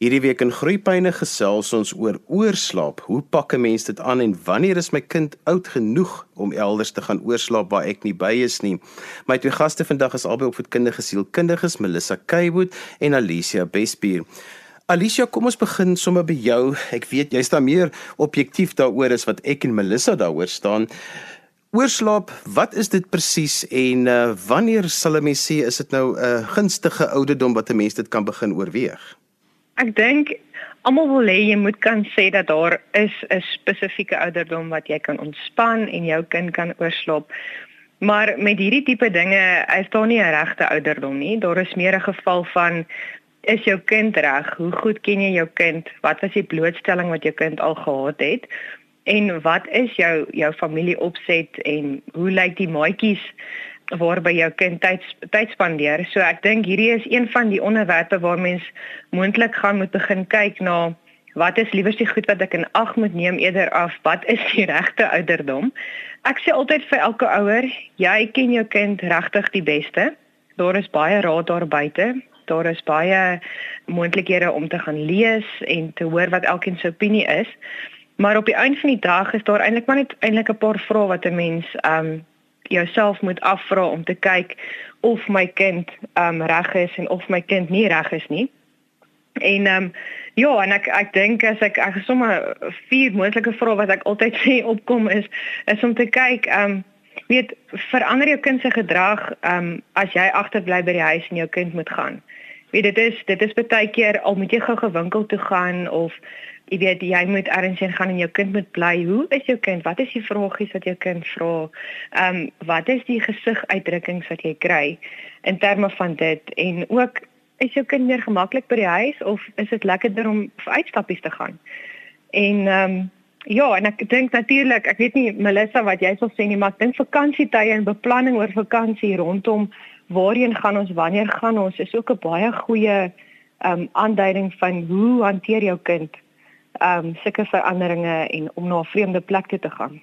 Hierdie week in Groepyne gesels ons oor oorslaap. Hoe pak 'n mens dit aan en wanneer is my kind oud genoeg om elders te gaan oorslaap waar ek nie by is nie? My twee gaste vandag is albei opvoedkundige sielkundiges, Melissa Keiwood en Alicia Bespier. Alicia, kom ons begin sommer by jou. Ek weet jy staan meer objektief daaroor as wat ek en Melissa daaroor staan. Oorslaap, wat is dit presies en uh, wanneer sal 'n mens sê is dit nou 'n uh, gunstige ouderdom wat 'n mens dit kan begin oorweeg? Ek dink almal wil hê jy moet kan sê dat daar is 'n spesifieke ouderdom wat jy kan ontspan en jou kind kan oorslaap. Maar met hierdie tipe dinge is daar nie 'n regte ouderdom nie. Daar is meer 'n geval van is jou kind reg? Hoe goed ken jy jou kind? Wat was die blootstelling wat jou kind al gehad het? En wat is jou jou familieopset en hoe lyk die maatjies waarby jou kind tyd tyd spandeer. So ek dink hierdie is een van die onderwerpe waar mens moontlik gaan moet begin kyk na wat is liewers die goed wat ek in ag moet neem eerder af wat is die regte ouderdom. Ek sê altyd vir elke ouer, jy ken jou kind regtig die beste. Daar is baie raad daar buite. Daar is baie moontlikhede om te gaan lees en te hoor wat elkeen se opinie is. Maar op die einde van die dag is daar eintlik maar net eintlik 'n paar vrae wat 'n mens um jouself moet afvra om te kyk of my kind um reg is en of my kind nie reg is nie. En um ja, en ek ek dink as ek ek sommer vier moontlike vrae wat ek altyd sê opkom is is om te kyk um weet verander jou kind se gedrag um as jy agterbly by die huis en jou kind moet gaan. Weet dit is dit is baie keer al moet jy gou gewinkel toe gaan of jy weet jy moet heen gaan en jou kind moet bly. Hoe is jou kind? Wat is die vragies wat jou kind vra? Ehm um, wat is die gesiguitdrukkings wat jy kry in terme van dit en ook is jou kind meer gemaklik by die huis of is dit lekkerder om vir uitstappies te gaan? En ehm um, ja, en ek dink natuurlik, ek weet nie Melissa wat jy sal sê nie, maar ek dink vakansietye en beplanning oor vakansie rondom waarheen gaan ons, wanneer gaan ons is ook 'n baie goeie ehm um, aanduiding van hoe hanteer jou kind ehm um, sulke veranderinge en om na 'n vreemde plek toe te gaan.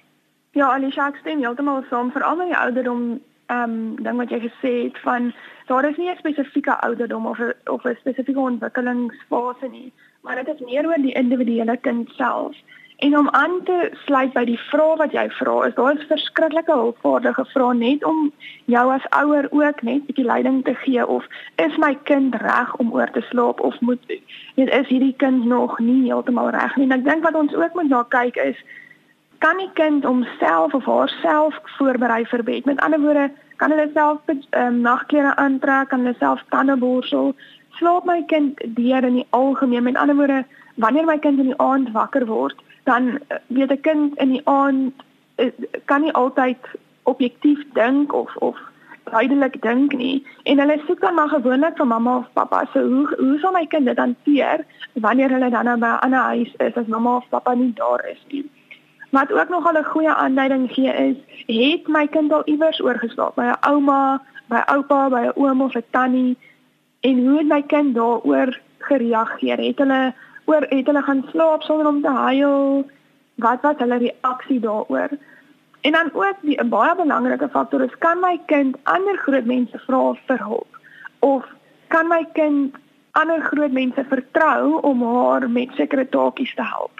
Ja, Alicia, ek stem heeltemal saam vir al my ouderdom ehm um, ding wat jy gesê het van daar is nie 'n spesifieke ouderdom of a, of 'n spesifieke ontwikkelingsfase nie, maar dit is meer oor die individuele kind self. En om aan te sluit by die vraag wat jy vra, is daar 'n verskriklike hulpvaardige vraag net om jou as ouer ook net 'n bietjie leiding te gee of is my kind reg om oor te slaap of moet weet is hierdie kind nog nie heeltemal reg nie. En ek dink wat ons ook moet na kyk is kan die kind homself of haarself voorberei vir bed. Met ander woorde, kan hulle self um, nagklere aantrek, kan hulle self tande borsel. Slaap my kind deur in die algemeen. Met ander woorde, wanneer my kind in die aand wakker word, dan eh, weet 'n kind in die aand eh, kan nie altyd objektief dink of of duidelik dink nie. En hulle soek dan maar gewoonlik vir mamma of pappa so hoe hoe sal my kind dit hanteer wanneer hulle dan nou by 'n ander huis is as mamma of pappa nie daar is nie? Wat ook nog al 'n goeie aanduiding gee is het my kind al iewers oorgeslaap? By 'n ouma by oupa by 'n oom of 'n tannie? En hoe het my kind daaroor gereageer? Het hulle oor het hulle gaan slaap sonder om te huil. Wat was hulle reaksie daaroor? En dan ook die 'n baie belangrike faktor is kan my kind ander groot mense vra vir hulp of kan my kind ander groot mense vertrou om haar met sekere taakies te help?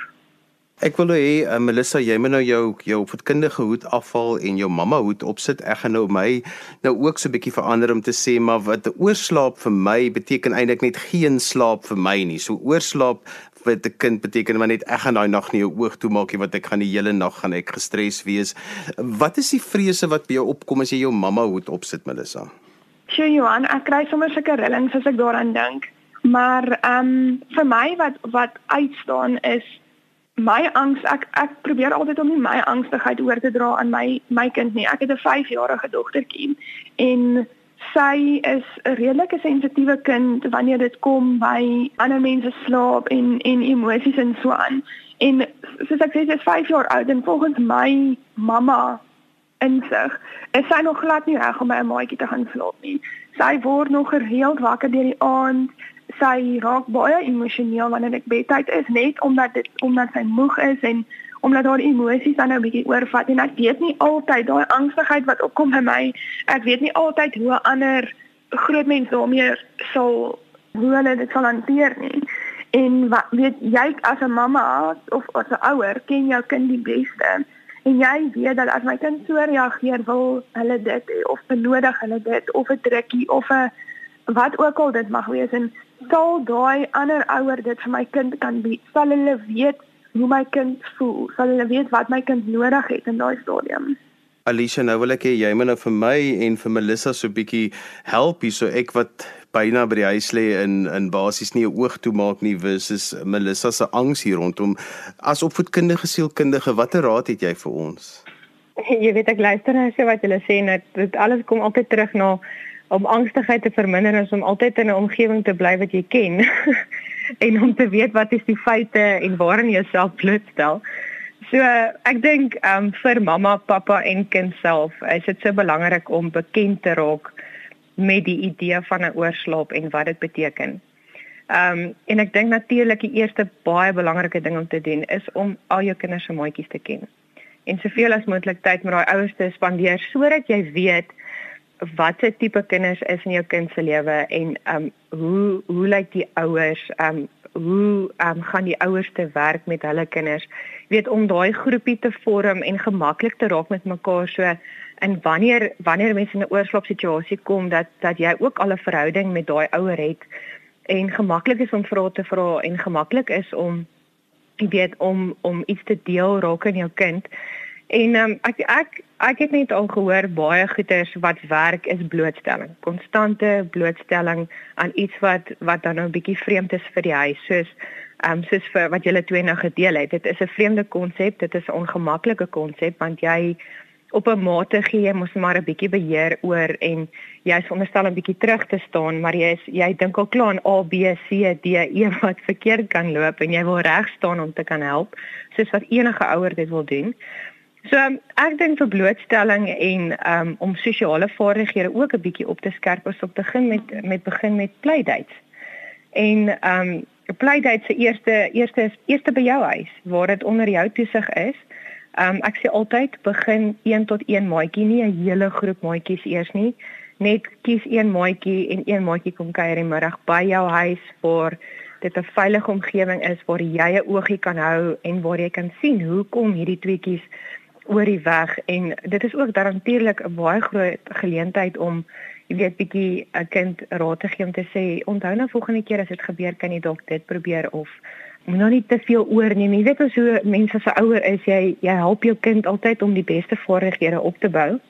Ek wil hê uh, Melissa, jy moet nou jou jou opvoedkundige hoed afval en jou mamma hoed opsit. Ek gaan nou my nou ook so 'n bietjie verander om te sê maar wat oorslaap vir my beteken eintlik net geen slaap vir my nie. So oorslaap vir 'n kind beteken maar net ek gaan daai nag nie jou oog toemaak nie want ek gaan die hele nag gaan ek gestres wees. Wat is die vrese wat by jou opkom as jy jou mamma hoed opsit, Melissa? Sjoe Johan, ek kry sommer sulke rillings as ek daaraan dink. Maar ehm um, vir my wat wat uitstaan is my angs ek ek probeer altyd om nie my angstigheid oor te dra aan my my kind nie. Ek het 'n 5-jarige dogtertjie en sy is 'n redelike sensitiewe kind wanneer dit kom by ander mense slaap en en emosies en so aan. En soos ek sê sy is 5 jaar oud en volgens my mamma insig is sy nog glad nie reg om by 'n maatjie te gaan slaap nie. Sy word nog gereeld wakker deur die aand sy raak baie emosioneel wanneer ek bedtyd is net omdat dit omdat sy moeg is en omdat haar emosies dan nou 'n bietjie oorvat en ek weet nie altyd daai angstigheid wat opkom by my ek weet nie altyd hoe ander groot mense daarmee sal hoe hulle dit sal hanteer nie En wat weet jy as 'n mamma of as 'n ouer ken jou kind die beste. En jy weet dat as my kind so reageer, wil hulle dit of benodig hulle dit of 'n drukkie of 'n wat ook al dit mag wees en sal daai ander ouer dit vir my kind kan bied. Sal hulle weet hoe my kind voel? Sal hulle weet wat my kind nodig het in daai stadium? Alicia, nou wil ek hê jy moet nou vir my en vir Melissa so 'n bietjie help hier so ek wat byna by die huis lê in in basies nie 'n oog toe maak nie versus Melissa se angs hier rondom as opvoedkundige sielkundige watter raad het jy vir ons? Jy weet ek luister nou so wat julle sê net dit alles kom altyd terug na om angstigheid te verminder is om altyd in 'n omgewing te bly wat jy ken en om te weet wat is die feite en waarin jy jouself blootstel. So ek dink um vir mamma, pappa en kind self is dit so belangrik om bekend te raak met die idee van 'n oorslaap en wat dit beteken. Um en ek dink natuurlik die eerste baie belangrike ding om te doen is om al jou kinders se maatjies te ken. En soveel as moontlik tyd met daai ouers te spandeer sodat jy weet watse tipe kinders is in jou kind se lewe en um hoe hoe lyk die ouers? Um hoe um, gaan die ouers te werk met hulle kinders? Weet om daai groepie te vorm en gemaklik te raak met mekaar. So en wanneer wanneer mense in 'n oorslaapsituasie kom dat dat jy ook al 'n verhouding met daai ouer het en gemaklik is om vrae te vra en gemaklik is om weet om om iets te deel raak in jou kind En um, ek ek ek het net al gehoor baie goeters wat werk is blootstelling. Konstante blootstelling aan iets wat wat dan nou 'n bietjie vreemd is vir die huis, soos ehm um, soos vir wat julle twee nou gedeel het. Dit is 'n vreemde konsep, dit is 'n ongemaklike konsep want jy op 'n mate gee jy mos maar 'n bietjie beheer oor en jy veronderstel om bietjie terug te staan, maar jy is jy dink al klaar aan A B C D E wat verkeerd kan loop en jy wil reg staan om te kan help, soos wat enige ouer dit wil doen. So um, ek dink vir blootstelling en um, om sosiale vaardighede ook 'n bietjie op te skerp is om begin met met begin met playdates. En ehm um, playdates se eerste eerste is eerste by jou huis waar dit onder jou toesig is. Ehm um, ek sê altyd begin 1 tot 1 maatjie, nie 'n hele groep maatjies eers nie. Net kies een maatjie en een maatjie kom kuier die middag by jou huis vir dit 'n veilige omgewing is waar jy 'n oogie kan hou en waar jy kan sien hoe kom hierdie tweeetjies oor die weg en dit is ook natuurlik 'n baie groot geleentheid om jy weet bietjie 'n kind raad te gee om te sê onthou nou volgende keer as dit gebeur kan jy dalk dit probeer of moet nou nie te veel oorneem jy weet as hoe mense as 'n ouer is jy jy help jou kind altyd om die beste vaardighede op te bou.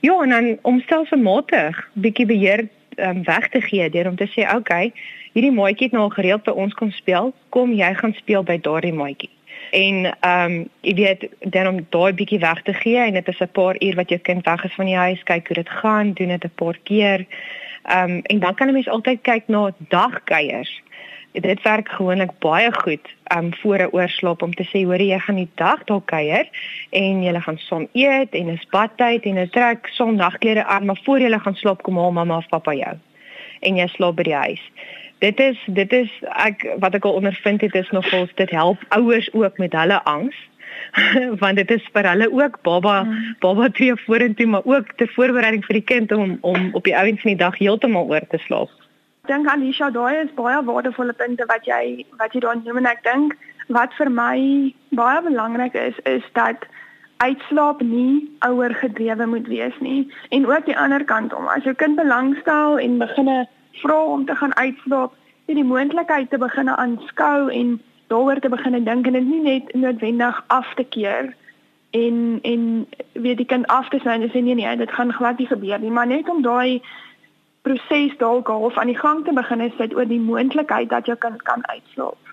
Ja en dan om stelselmatig bietjie beheer um, weg te gee deur om te sê okay hierdie maatjie het nou al gereeld by ons kom speel. Kom jy gaan speel by daardie maatjie en ehm um, jy weet dan om daai bietjie weg te gee en dit is 'n paar uur wat jou kind weg is van die huis, kyk hoe dit gaan, doen dit 'n paar keer. Ehm um, en dan kan 'n mens altyd kyk na dagkuiers. Dit werk gewoonlik baie goed um voor 'n oorslaap om te sê hoor jy gaan die dag daar kuier en jy gaan saam eet en is badtyd en jy trek son nagklere aan maar voor jy gaan slaap kom haal mamma of pappa jou en jy slaap by die huis dit is dit is ek wat ek al ondervind het is nogals dit help ouers ook met hulle angs want dit is vir hulle ook baba mm. baba tree vorentoe maar ook ter voorbereiding vir die kind om om op die ouens van die dag heeltemal oor te slaap. Ek dink Alicia daai is baie waardevolle punte wat jy wat jy daar noem en ek dink wat vir my baie belangrik is is dat uitslaap nie ouer gedrewe moet wees nie en ook die ander kant om as jou kind belangstel en beginne vra om te gaan uitslaap, jy die moontlikheid te begine aanskou en daaroor te begine dink en dit nie net noodwendig af te keer en en weet jy kan af te sny en sê nee nee, dit gaan glad nie gebeur nie, maar net om daai proses dalk half aan die gang te begin sit oor die moontlikheid dat jy kan kan uitslaap.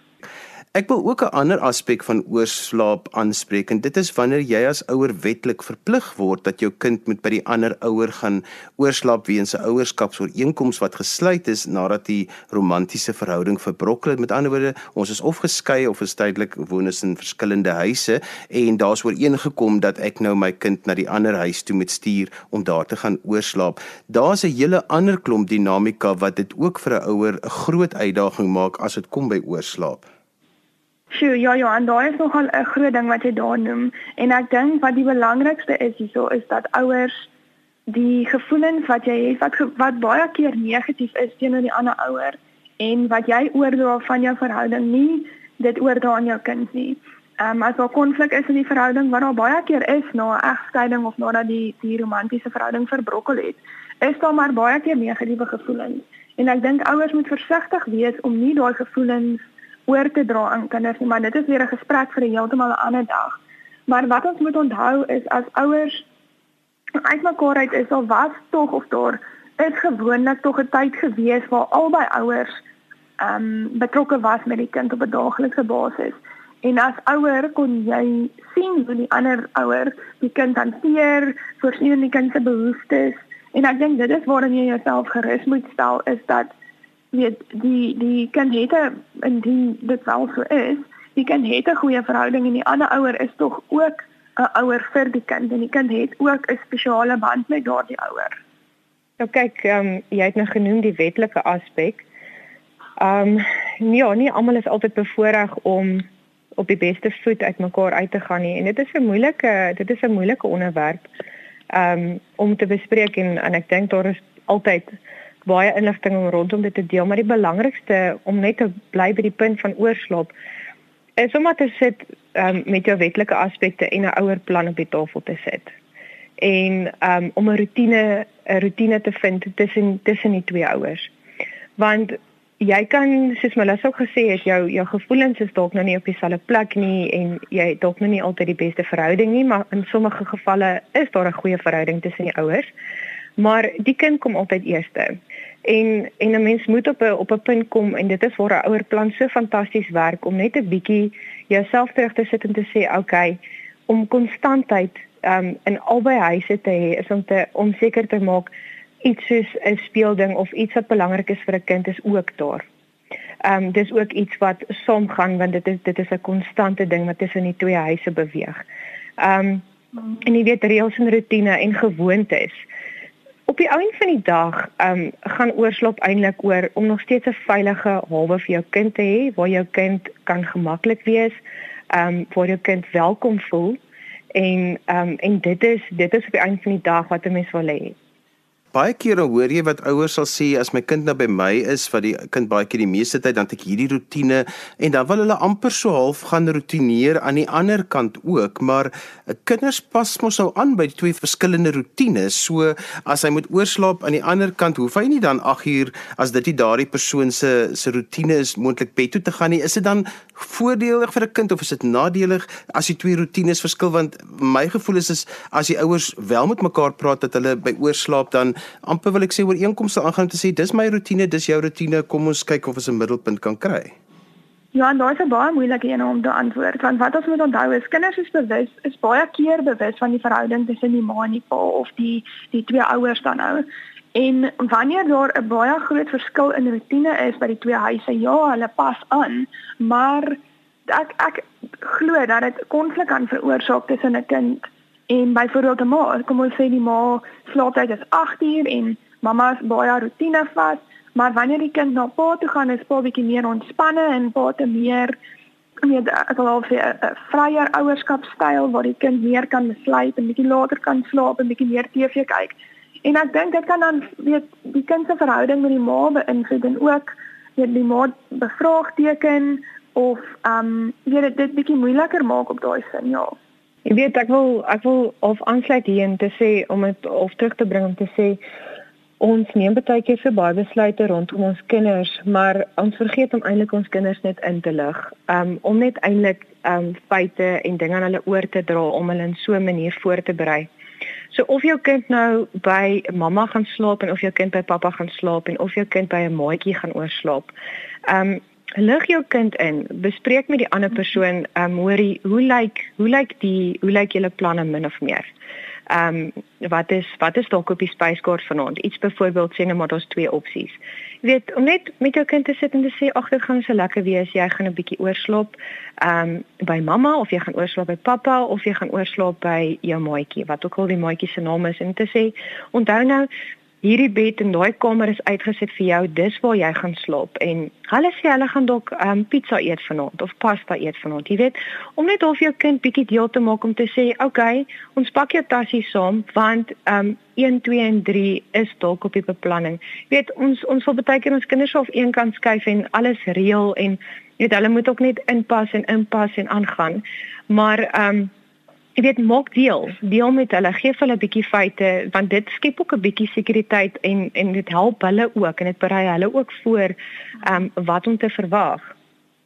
Ek wil ook 'n ander aspek van oorslaap aanspreek en dit is wanneer jy as ouer wetlik verplig word dat jou kind moet by die ander ouer gaan oorslaap weens 'n ouerskapsooreenkoms wat gesluit is nadat die romantiese verhouding verbrokkel het. Met ander woorde, ons is of geskei of is tydelik woon ons in verskillende huise en daar's ooreengekom dat ek nou my kind na die ander huis toe moet stuur om daar te gaan oorslaap. Daar's 'n hele ander klomp dinamika wat dit ook vir 'n ouer 'n groot uitdaging maak as dit kom by oorslaap. Sjoe, ja ja, en daar is nogal 'n groot ding wat jy daar noem en ek dink wat die belangrikste is hierso is dat ouers die gevoelens wat jy het wat wat baie keer negatief is teenoor die ander ouer en wat jy oordra van jou verhouding nie dit oordra aan jou kind nie. Ehm um, as daar konflik is in die verhouding wat daar baie keer is na 'n egskeiding of nadat die die romantiese verhouding verbrokkel het, is daar maar baie keer negatiewe gevoelens. En ek dink ouers moet versigtig wees om nie daai gevoelens oor te dra aan kinders nie, maar dit is weer 'n gesprek vir 'n heeltemal 'n ander dag. Maar wat ons moet onthou is as ouers uitmekaar uit is of was tog of daar is gewoonlik tog 'n tyd gewees waar albei ouers ehm um, betrokke was met die kind op 'n daaglikse basis. En as ouer kon jy sien hoe die ander ouer die kind hanteer, voorsien die kind se behoeftes. En ek dink dit is waarin jy jouself gerus moet stel is dat weet die die kind het 'n indien dit wel so is, die kind het 'n goeie verhouding en die ander ouer is tog ook 'n ouer vir die kind en die kind het ook 'n spesiale band met daardie ouer. Nou kyk, ehm um, jy het nou genoem die wetlike aspek. Ehm um, ja, nie almal is altyd bevoorreg om op die beste voet uitmekaar uit te gaan nie en dit is 'n moeilike dit is 'n moeilike onderwerp ehm um, om te bespreek en en ek dink daar is altyd baie inligting rondom dit te deel, maar die belangrikste om net te bly by die punt van oorslaap is om te sit um, met jou wetlike aspekte en 'n ouer plan op die tafel te sit. En um, om 'n rotine 'n rotine te vind tussen tussen die twee ouers. Want jy kan soos Melissa ook gesê het, jou jou gevoelens is dalk nou nie op dieselfde plek nie en jy het dalk nou nie altyd die beste verhouding nie, maar in sommige gevalle is daar 'n goeie verhouding tussen die ouers. Maar die kind kom altyd eerste. En en 'n mens moet op 'n op 'n punt kom en dit is waar 'n ouer plan so fantasties werk om net 'n bietjie jouself terug te sit en te sê, "Oké, okay, om konstantheid um in albei huise te hê is om te om seker te maak iets soos 'n speelding of iets wat belangrik is vir 'n kind is ook daar." Um dis ook iets wat saamgaan want dit is dit is 'n konstante ding wat tussen die twee huise beweeg. Um en jy weet reëls en rotine en gewoontes op die einde van die dag um, gaan oorslop eintlik oor om nog steeds 'n veilige hawe vir jou kind te hê waar jou kind kan gemaklik wees, ehm um, waar jou kind welkom voel en ehm um, en dit is dit is op die einde van die dag wat 'n mens wil hê. Baie kere hoor jy wat ouers sal sê as my kind nou by my is wat die kind baie keer die meeste tyd dan het hierdie rotine. En dan wil hulle amper so half gaan rotineer aan die ander kant ook maar eh, kinders pas mos nou aan by twee verskillende rotines. So as hy moet oorslaap aan die ander kant hoef hy nie dan 8 uur as dit nie daardie persoon se se rotine is moontlik bed toe te gaan nie. Is dit dan voordelig vir 'n kind of is dit nadelig as die twee rotines verskil? Want my gevoel is is as die ouers wel met mekaar praat dat hulle by oorslaap dan amper wil ek sê ooreenkomste aangaan om te sê dis my rotine, dis jou rotine, kom ons kyk of ons 'n middelpunt kan kry. Ja, en daai is 'n baie moeilike een om te antwoord want wat ons moet onthou is kinders is bewus, is baie keer bewus van die verhouding tussen die ma en die pa of die die twee ouers dan nou. En wanneer daar 'n baie groot verskil in rotine is by die twee huise, ja, hulle pas aan, maar ek ek glo dat dit konflik kan veroorsaak tussen 'n kind En byvoorbeeld 'n ma, kom ons sê die ma slaaptyd is 8 uur en mamma is baie rotine vas, maar wanneer die kind na pa toe gaan, is pa bietjie meer ontspanne en pa te meer meer ek al sê 'n vryer ouerskapstyl waar die kind meer kan besluit en bietjie later kan slaap en bietjie meer TV kyk. En ek dink dit kan dan weet die kind se verhouding met die ma beïnvloed en ook weet die ma bevraagteken of ehm um, weet dit bietjie moeiliker maak op daai sin, ja. Ek weet ek wil ek wil of aansluit hier en te sê om dit of terug te bring om te sê ons neem baie keer vir baie besluite rondom ons kinders, maar ons vergeet om eintlik ons kinders net in te lig. Um om net eintlik um feite en dinge aan hulle oor te dra om hulle in so 'n manier voor te berei. So of jou kind nou by mamma gaan slaap en of jou kind by pappa gaan slaap en of jou kind by 'n maatjie gaan oorslaap. Um lig jou kind in, bespreek met die ander persoon, ehm um, hoorie, hoe lyk hoe lyk die hoe lyk julle planne min of meer? Ehm um, wat is wat is dalk op die spyskaart vanaand? Iets byvoorbeeld sê net maar daar's twee opsies. Jy weet, om net met jou kind te sit en te sê ag, dit gaan so lekker wees, jy gaan 'n bietjie oorslaap ehm um, by mamma of jy gaan oorslaap by pappa of jy gaan oorslaap by jou maatjie, wat ook al die maatjie se naam is en te sê onthou nou hierdie bed en daai kamer is uitgeset vir jou, dis waar jy gaan slaap en hulle sê hulle gaan dalk um, pizza eet vanaand of pasta eet vanaand. Jy weet, om net of jou kind bietjie deel te maak om te sê, "Oké, okay, ons pak jou tassie saam want um 1, 2 en 3 is dalk op die beplanning." Jy weet, ons ons wil baie keer ons kinders op een kant skuif en alles reël en jy weet, hulle moet ook net inpas en inpas en aangaan. Maar um Jy weet maak deel, deel met hulle, gee hulle 'n bietjie feite want dit skep ook 'n bietjie sekuriteit en en dit help hulle ook en dit berei hulle ook voor ehm um, wat om te verwag.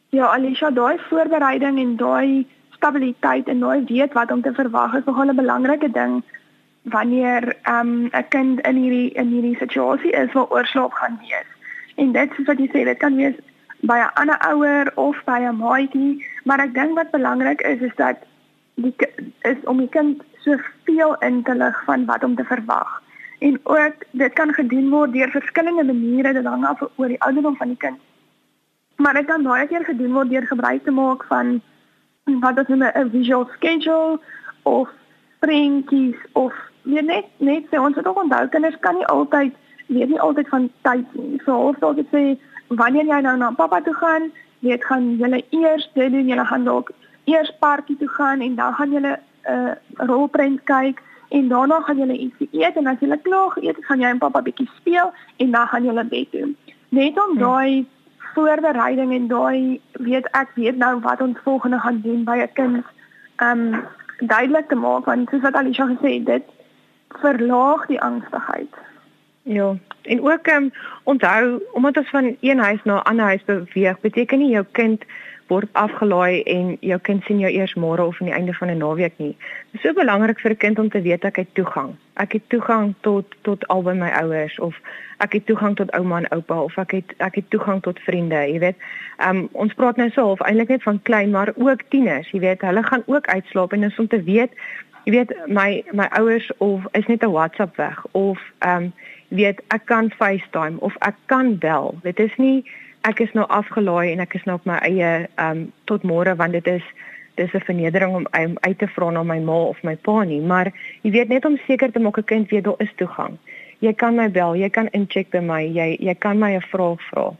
Ja, Alicia, daai voorbereiding en daai stabiliteit en daai weet wat om te verwag is nogal 'n belangrike ding wanneer ehm um, 'n kind in hierdie in hierdie situasie is waar oorslaap gaan wees. En dit soos wat jy sê, dit kan wees by 'n ander ouer of by 'n maatjie, maar ek dink wat belangrik is is dat die is om die kind soveel in te lig van wat om te verwag. En ook dit kan gedoen word deur verskillende maniere dit hang af oor die ouderdom van die kind. Maar dit kan baie keer gedoen word deur gebruik te maak van wat ons noem 'n visual schedule of prentjies of net net sê ons het ook onthou kinders kan nie altyd weet nie altyd van tyd nie. So of dalk sê wanneer jy nou na pappa toe gaan, weet gaan julle eers doen, julle gaan dalk eers parkie toe gaan en dan gaan julle 'n uh, rolprent kyk en daarna gaan julle iets eet en as julle klaar geëet het, gaan jy en pappa bietjie speel en dan gaan julle bed toe. Net om ja. daai voorbereiding en daai weet ek weet nou wat ons volgende gaan doen by 'n kind um duidelik te maak want soos wat Alicia gesê het, dit verlaag die angstigheid. Ja, en ook um, onthou omdat ons van een huis na 'n ander huis beweeg, beteken nie jou kind word afgelaai en jou kind sien jou eers môre of aan die einde van 'n naweek nie. Dit is so belangrik vir 'n kind om te weet ek het toegang. Ek het toegang tot tot albei my ouers of ek het toegang tot ouma en oupa of ek het ek het toegang tot vriende, jy weet. Um ons praat nou so half eintlik net van klein, maar ook tieners, jy weet, hulle gaan ook uitslaap en ons om te weet Jy weet my my ouers of is net 'n WhatsApp weg of ehm um, weet ek kan FaceTime of ek kan bel. Dit is nie ek is nou afgelaai en ek is nou op my eie um tot môre want dit is dis 'n vernedering om um, uit te vra na my ma of my pa nie, maar jy weet net om seker te maak 'n kind weet daar is toegang. Jy kan my bel, jy kan incheck by my, jy jy kan my 'n vraag vra.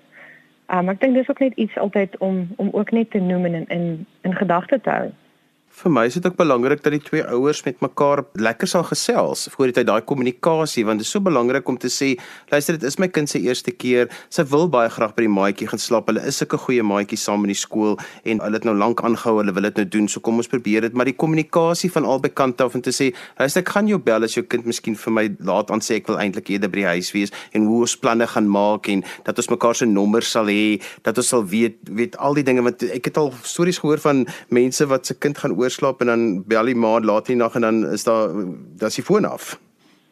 Um ek dink dis ook net iets altyd om om ook net te noem en in in gedagte te hou. Vir my is dit ook belangrik dat die twee ouers met mekaar lekker sal gesels voor dit uit daai kommunikasie want dit is so belangrik om te sê luister dit is my kind se eerste keer. Sy wil baie graag by die maatjie gaan slaap. Hulle is sulke goeie maatjies saam in die skool en hulle het nou lank aangehou. Hulle wil dit nou doen. So kom ons probeer dit. Maar die kommunikasie van albei kante af en te sê luister ek gaan jou bel as jou kind miskien vir my laat aan sê ek wil eintlik eerder by die huis wees en hoe ons planne gaan maak en dat ons mekaar se nommers sal hê dat ons sal weet weet al die dinge. Wat ek het al stories gehoor van mense wat se kind gaan oorslaap en dan bel die ma laat die nag en dan is daar dan die foon af.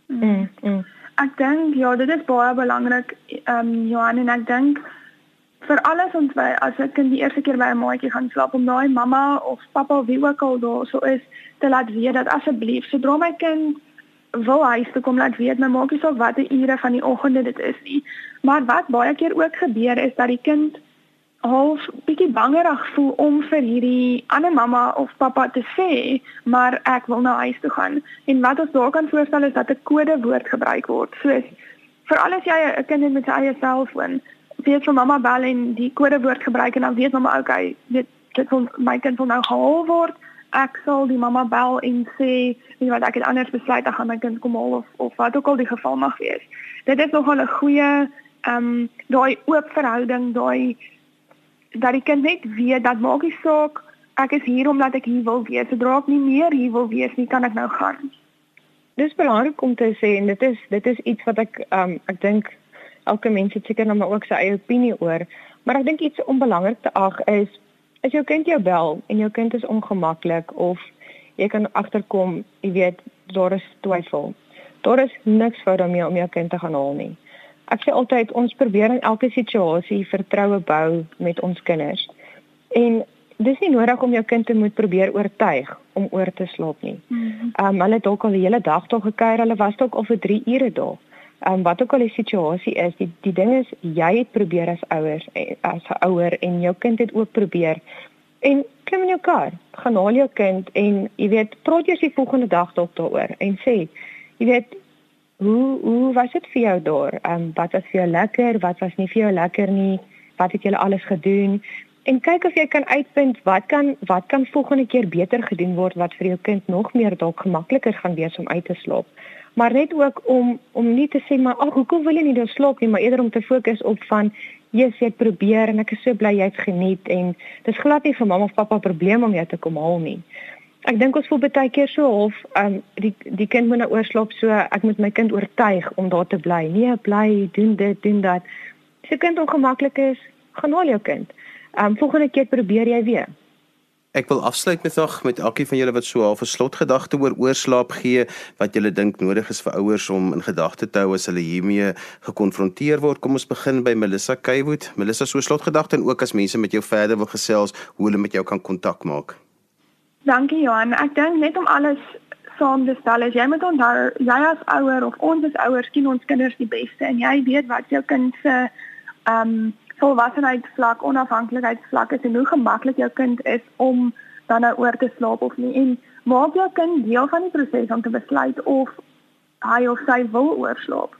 Mm, mm. Ek dink ja, dit is baie belangrik ehm um, Johan en ek dink vir alles ons by as ek in die eerste keer by 'n maatjie gaan slaap om daai mamma of pappa wie ook al daar so is te laat weet dat asseblief sodra my kind wil huis toe kom laat weet my maakie sal watter ure van die oggende dit is nie maar wat baie keer ook gebeur is dat die kind half bietjie bangerig voel om vir hierdie ander mamma of pappa te sê, maar ek wil na huis toe gaan. En wat ons daar kan voorstel is dat 'n kodewoord gebruik word. Soos vir al is jy 'n kind met sy eie selfoon, weet vir mamma bel en die kodewoord gebruik en dan weet mamma okay, dit dit wil my kind wil nou gehaal word. Ek sal die mamma bel en sê, weet wat ek het anders besluit, ek gaan my kind kom haal of of wat ook al die geval mag wees. Dit is nogal 'n goeie ehm um, daai oop verhouding, daai dat die kind net weet dat maak nie saak ek is hier omdat ek hier wil wees. Sodra ek nie meer hier wil wees nie, kan ek nou gaan. Dis belangrik om te sê en dit is dit is iets wat ek um ek dink elke mens het seker nou maar ook sy eie opinie oor, maar ek dink iets om belangrik te ag is as jou kind jou bel en jou kind is ongemaklik of jy kan agterkom, jy weet daar is twyfel. Daar is niks fout daarmee om jou kind te gaan haal nie. Ek sê altyd ons probeer in elke situasie vertroue bou met ons kinders. En dis nie nodig om jou kind te moet probeer oortuig om oor te slaap nie. Mhm. Ehm mm um, hulle het dalk al die hele dag daar gekuier, hulle was dalk al vir 3 ure daar. Ehm um, wat ook al die situasie is, die die ding is jy het probeer as ouers eh, as 'n ouer en jou kind het ook probeer. En klim in jou kar, gaan haal jou kind en jy weet, praat jy se volgende dag dalk daaroor en sê, jy weet hoe hoe was dit vir jou daar? Ehm um, wat was vir jou lekker? Wat was nie vir jou lekker nie? Wat het julle alles gedoen? En kyk of jy kan uitvind wat kan wat kan volgende keer beter gedoen word wat vir jou kind nog meer dalk gemakliker gaan wees om uit te slaap. Maar net ook om om nie te sê maar ag hoekom wil jy nie dan slaap nie, maar eerder om te fokus op van Jesus het probeer en ek is so bly jy het geniet en dis glad nie vir mamma of pappa probleem om jou te kom haal nie. Ek dink ons voel baie keer so half, um die die kind moet nou oorslaap so ek moet my kind oortuig om daar te bly. Nee, bly, doen dit, doen dat. As 'n kind ongemaklik is, gaan haal jou kind. Um volgende keer probeer jy weer. Ek wil afsluit met nog met elkeen van julle wat so half 'n slotgedagte oor oorslaap gee wat julle dink nodig is vir ouers om in gedagte te hou as hulle hiermee gekonfronteer word. Kom ons begin by Melissa Kaywood. Melissa, so slotgedagte en ook as mense met jou verder wil gesels, hoe hulle met jou kan kontak maak. Dankie Johan. Ek dink net om alles saam te stel is jy moet onthou jy as ouer of ons as ouers ken ons kinders die beste en jy weet wat jou kind se ehm um, volwassenheidsvlak, onafhanklikheidsvlak is en hoe gemaklik jou kind is om dan nou oor te slaap of nie. En maak jou kind deel van die proses om te besluit of hy of sy wil oorslaap.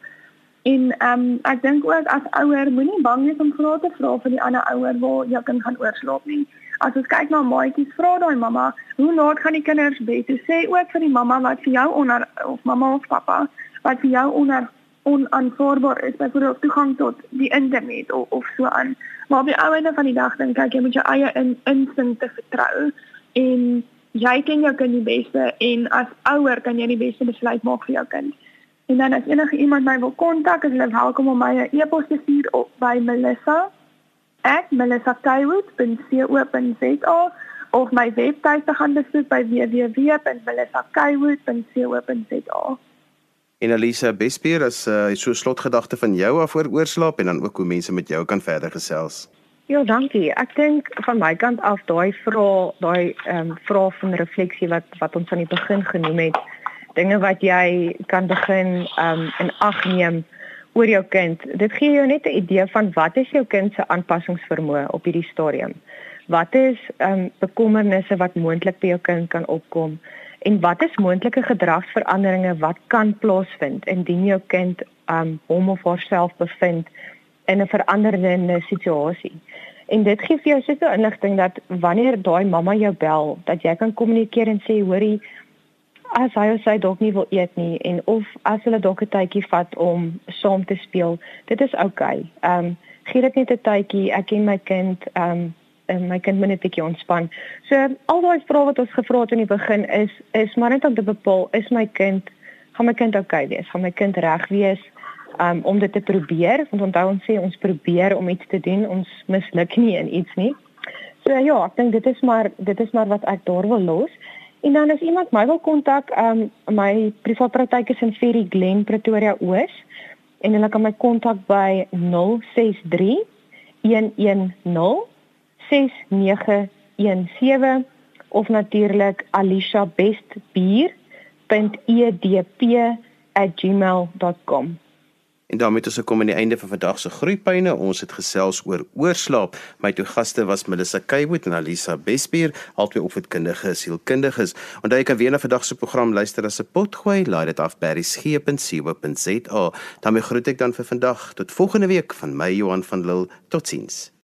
En ehm um, ek dink ook as ouer moenie bang wees om vrae te vra van die ander ouer waar jou kind gaan oorslaap nie as ons kyk na maatjies, vra daai mamma, hoe laat gaan die kinders bed? Toe sê ook vir die mamma wat vir jou onder of mamma of pappa wat vir jou onder onaanvaarbaar is, byvoorbeeld toegang tot die internet of, of so aan. Maar op die ou einde van die dag dink ek jy moet jou eie in, instinkte vertrou en jy ken jou kind die beste en as ouer kan jy die beste besluit maak vir jou kind. En dan as enige iemand my wil kontak, is hulle welkom om my 'n e-pos te stuur op by Melissa ek melissa.co.za of my webtuiste gaan besoek by www.melissa.co.za. En Elisa Bespier as uh, so slotgedagte van jou af oor oorslaap en dan ook hoe mense met jou kan verder gesels. Ja, dankie. Ek dink van my kant af daai vra, daai ehm um, vra van refleksie wat wat ons aan die begin genoem het, dinge wat jy kan begin ehm um, in ag neem oor jou kind. Dit gee jou net 'n idee van wat is jou kind se aanpassingsvermoë op hierdie stadium. Wat is ehm um, bekommernisse wat moontlik by jou kind kan opkom en wat is moontlike gedragsveranderinge wat kan plaasvind indien jou kind ehm um, hom of haarself bevind in 'n veranderende situasie. En dit gee vir jou seker inligting dat wanneer daai mamma jou bel, dat jy kan kommunikeer en sê hoorie as hy of sy dalk nie wil eet nie en of as hulle dalk 'n tydjie vat om saam te speel, dit is oukei. Okay. Ehm um, gee dit net 'n tydjie. Ek en my kind ehm um, en my kind moet net 'n bietjie ontspan. So al daai vrae wat ons gevra het in die begin is is maar net om te bepaal is my kind gaan my kind oukei okay wees? Gaan my kind reg wees? Um, om dit te probeer want onthou ons sê ons probeer om iets te doen ons misluk nie in iets nie. So ja, ek dink dit is maar dit is maar wat ek daar wil los. En dan as iemand my wil kontak, um my privaat praktyk is in Ferry Glen, Pretoria Oos en hulle kan my kontak by 063 110 6917 of natuurlik aliciabestbier.edp@gmail.com. En daarmee het ons gekom aan die einde van vandag se groeipyne. Ons het gesels oor oorslaap. My twee gaste was Melissa Kaywood en Alisa Bespier, albei opvoedkundige sielkundiges. Onthou jy kan weer na vandag se program luister as 'n potgooi. Laai dit af by berriesgep.co.za. daarmee groet ek dan vir vandag. Tot volgende week van my Johan van Lille. Totsiens.